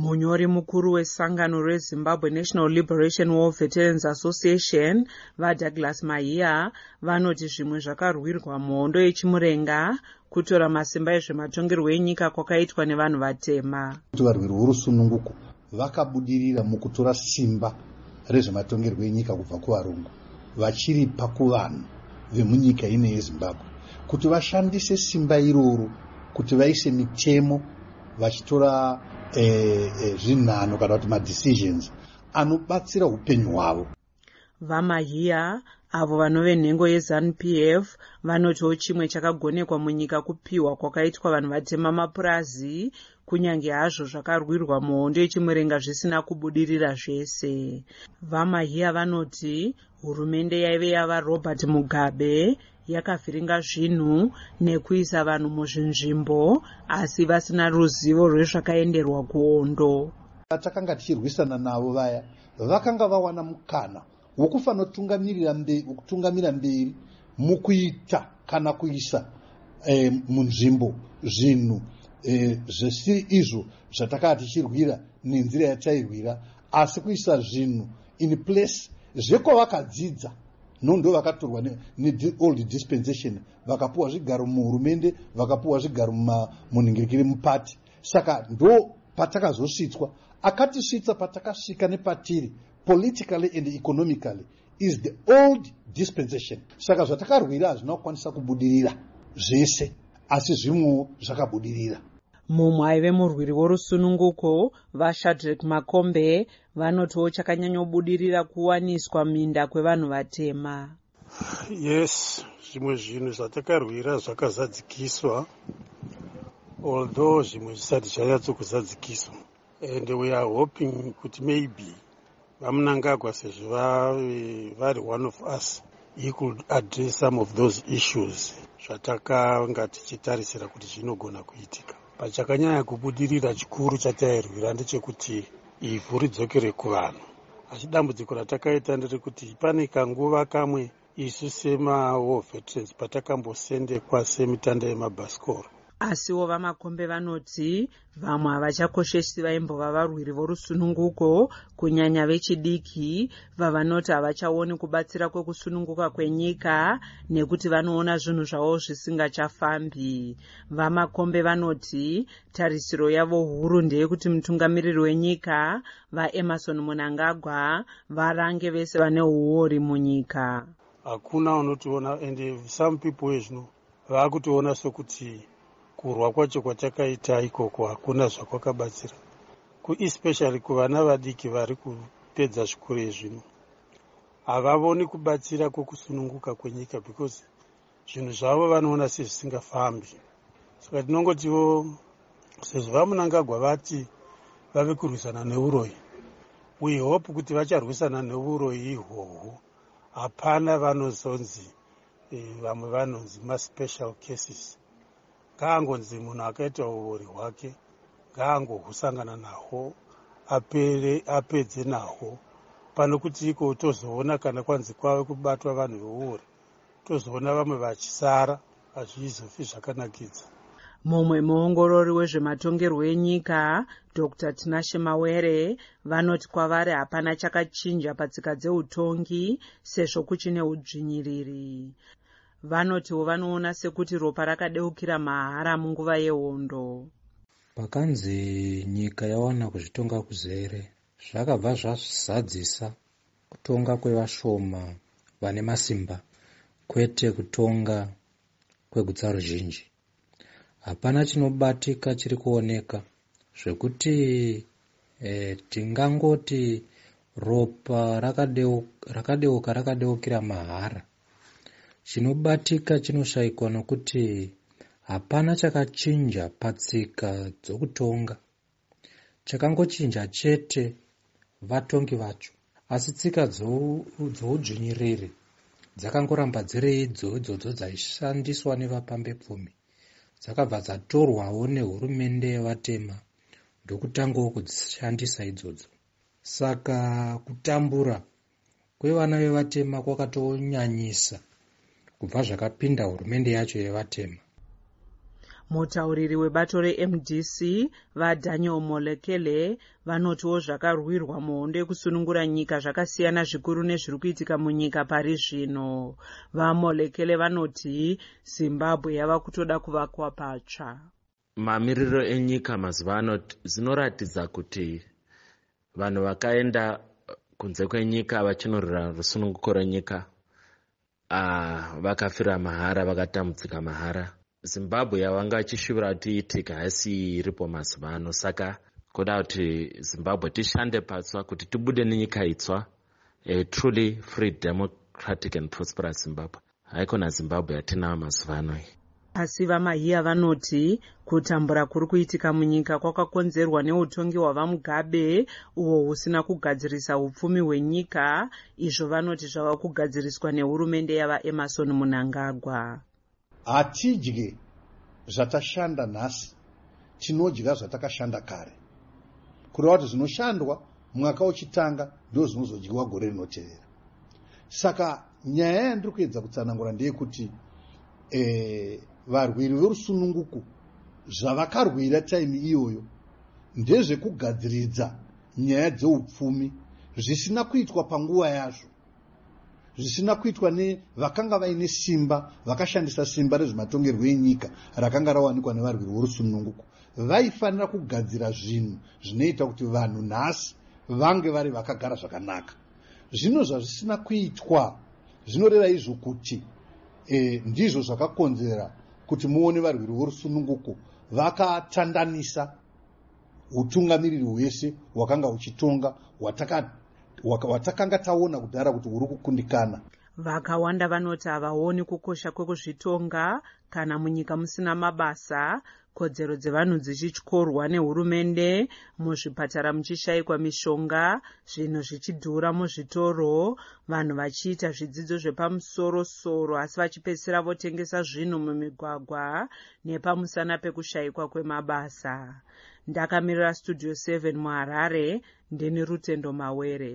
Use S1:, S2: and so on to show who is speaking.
S1: munyori mukuru wesangano rezimbabwe national liberation war veterans association vadouglas mahiya vanoti zvimwe zvakarwirwa muhondo yechimurenga kutora masimba ezvematongerwo enyika kwakaitwa nevanhu vatema.
S2: Kuti varwiri vorusununguko vakabudirira mukutora simba rezvematongerwo enyika kubva kuvarungu vachiripa kuvanhu vemunyika ine yezimbabwe. Kuti vashandise simba iroro kuti vaise mitemo vachitora eh, eh, zvinhano kana kuti madecisions anobatsira upenyu hwavo.
S1: Vamahiya avo vanove nhengo yezanup f vanotiwo chimwe chakagonekwa munyika kupiwa kwakaitwa vanhu vatema mapurazi kunyange hazvo zvakarwirwa muhondo yechimurenga zvisina kubudirira zvese. Vamahiya vanoti hurumende yaive yava robert mugabe yakavhiringa zvinhu nekuisa vanhu muzvinzvimbo asi vasina ruzivo rwezvakaenderwa kuhondo.
S2: Vatakanga tichirwisana navo vaya vakanga vawana mukana wokufanira mberi mukuita kana kuisa e, munzvimbo zvinhu e, zvisiri izvo zvatakaa tichirwira nenzira yatairwira. Asi kuisa zvinhu in place zvekwavakadzidza nondo vakatorwa neold dispensation. Vakapuwa zvigaro muhurumende vakapuwa zvigaro munhingirikiri mupati. Saka ndo patakazosvitswa. Akatisvitsa patakasvika nepatiri politically and economically is the old dispensation. Saka zvatakarwira hazvina kukwanisa kubudirira zvese asi zvimwewo zvakabudirira
S1: mumwe aive murwiri worusununguko vashadrek makombe vanotiwo chakanyanyobudirira kuwaniswa minda kwevanhu vatema.
S3: Yes zvimwe zvinhu zvatakarwira zvakazadzikiswa although zvimwe zvisati zvanyatsokuzadzikiswa and we are hoping kuti maybe vamunangagwa sezvo vari one of us he could address some of those issues zvatakanga tichitarisira kuti zvinogona kuitika pachakanyanya kubudirira chikuru chatairwira ndechekuti ivhu ridzokere kuvanhu. Asi dambudziko ratakaita nderekuti pane kanguva kamwe isu semawar veterans patakambosendekwa semitanda yemabhasikoro
S1: asiwo vamakombe vanoti vamwe havachakoshesi vaimbova varwiri vorusununguko kunyanya vechidiki vavanoti havachaoni kubatsira kwekusununguka kwenyika nekuti vanoona zvinhu zvavo zvisingachafambi. Vamakombe vanoti tarisiro yavo huru ndeyekuti mutungamiriri wenyika vaemarson munangagwa varange vese vane uori munyika.
S3: Hakuna unotiona and some people vezvino vaakutoona sokuti kurwa kwacho kwatakaita ikoko hakuna zvakwakabatsira. Kuespecially kuvana vadiki vari kupedza zvikoro ezvino. Havavoni kubatsira kwekusununguka kwenyika because zvinhu zvavo vanoona sezvisingafambi. Saka tinongotivo sezvo vamunangagwa vati vave kurwisana neuroyi we hope kuti vacharwisana neuroyi ihwohwo. Hapana vanozonzi eh, vamwe vanonzi maspecial cases ngaangonzi munhu akaita uori hwake ngaangohusangana nahwo apere apedze nahwo pano kuti iko tozoona kana kwanzi kwave kubatwa vanhu veuori tozoona vamwe vachisara hazvizofi zvakanakidza.
S1: Mumwe muongorori wezvematongerwo enyika dr. Tinashe mawere vanoti kwavari hapana chakachinja patsika dzeutongi sezvo kuchine udzvinyiriri vanotiwo vanoona sekuti ropa rakadeukira mahara munguva yehondo.
S4: Pakanzi nyika yawana kuzvitonga kuzere zvakabva zvazadzisa kutonga kwevashoma vane masimba kwete kutonga kwegutsa ruzhinji. Hapana chinobatika chiri kuoneka zvekuti e, tingangoti ropa rakadeuka rakadeukira mahara chinobatika chinoshayikwa nokuti hapana chakachinja patsika dzokutonga. Chakangochinja chete vatongi vacho asi tsika dzoudzvinyiriri dzakangoramba dziri idzo idzodzo dzaishandiswa nevapambepfumi. Dzakabva dzatorwawo nehurumende yevatema ndokutangawo kudzishandisa idzodzo. Saka kutambura kwevana vevatema kwakatonyanyisa kubva zvakapinda hurumende yacho yevatema.
S1: Mutauriri webato remdc vadaniel molekele vanotiwo zvakarwirwa muhondo yekusunungura nyika zvakasiyana zvikuru nezviri kuitika munyika pari zvino. Vamolekele vanoti zimbabwe yava kutoda kuvakwa patsva.
S5: Mamiriro enyika mazuva ano zvinoratidza kuti vanhu vakaenda kunze kwenyika vachinorwira rusununguko renyika uh, vakafira mahara vakatambudzika mahara. Zimbabwe yavanga vachishuvira kuti iitika haisi iripo mazuva ano saka kuda kuti zimbabwe tishande patsva kuti tibude nenyika itsva a truly free democratic and prosperous zimbabwe. Haikona zimbabwe yatinawo mazuva ano iyi
S1: asi vamahiya vanoti kutambura kuri kuitika munyika kwakakonzerwa neutongi hwavamugabe uhwo husina kugadzirisa upfumi hwenyika izvo vanoti zvava kugadziriswa nehurumende yavaemarson munangagwa.
S2: Hatidye zvatashanda nhasi tinodya zvatakashanda kare. Kureva kuti zvinoshandwa mwaka uchitanga ndo zvinozodyiwa gore rinotevera saka nyaya yandiri kuedza kutsanangura ndeyekuti e, varwiri verusununguku zvavakarwira taimi iyoyo ndezvekugadziridza nyaya dzeupfumi zvisina kuitwa panguva yazvo. Zvisina kuitwa nevakanga vaine simba vakashandisa simba rezvematongerwo enyika rakanga rawanikwa nevarwiri vorusununguku vaifanira kugadzira zvinhu zvinoita kuti vanhu nhasi vange vari vakagara zvakanaka. Zvino zvazvisina kuitwa zvinoreva izvo kuti e, ndizvo zvakakonzera kuti muone varwiri vorusununguku vakatandanisa utungamiriri hwese hwakanga huchitonga hwatakanga taona kudhara kuti huri kukundikana
S1: vakawanda vanoti havaoni kukosha kwekuzvitonga kana munyika musina mabasa. Kodzero dzevanhu dzichityorwa nehurumende muzvipatara muchishayikwa mishonga zvinhu zvichidhura muzvitoro vanhu vachiita zvidzidzo zvepamusorosoro asi vachipedzisira votengesa zvinhu mumigwagwa nepamusana pekushayikwa kwemabasa. Ndakamirira studio 7 muharare ndini rutendo mawere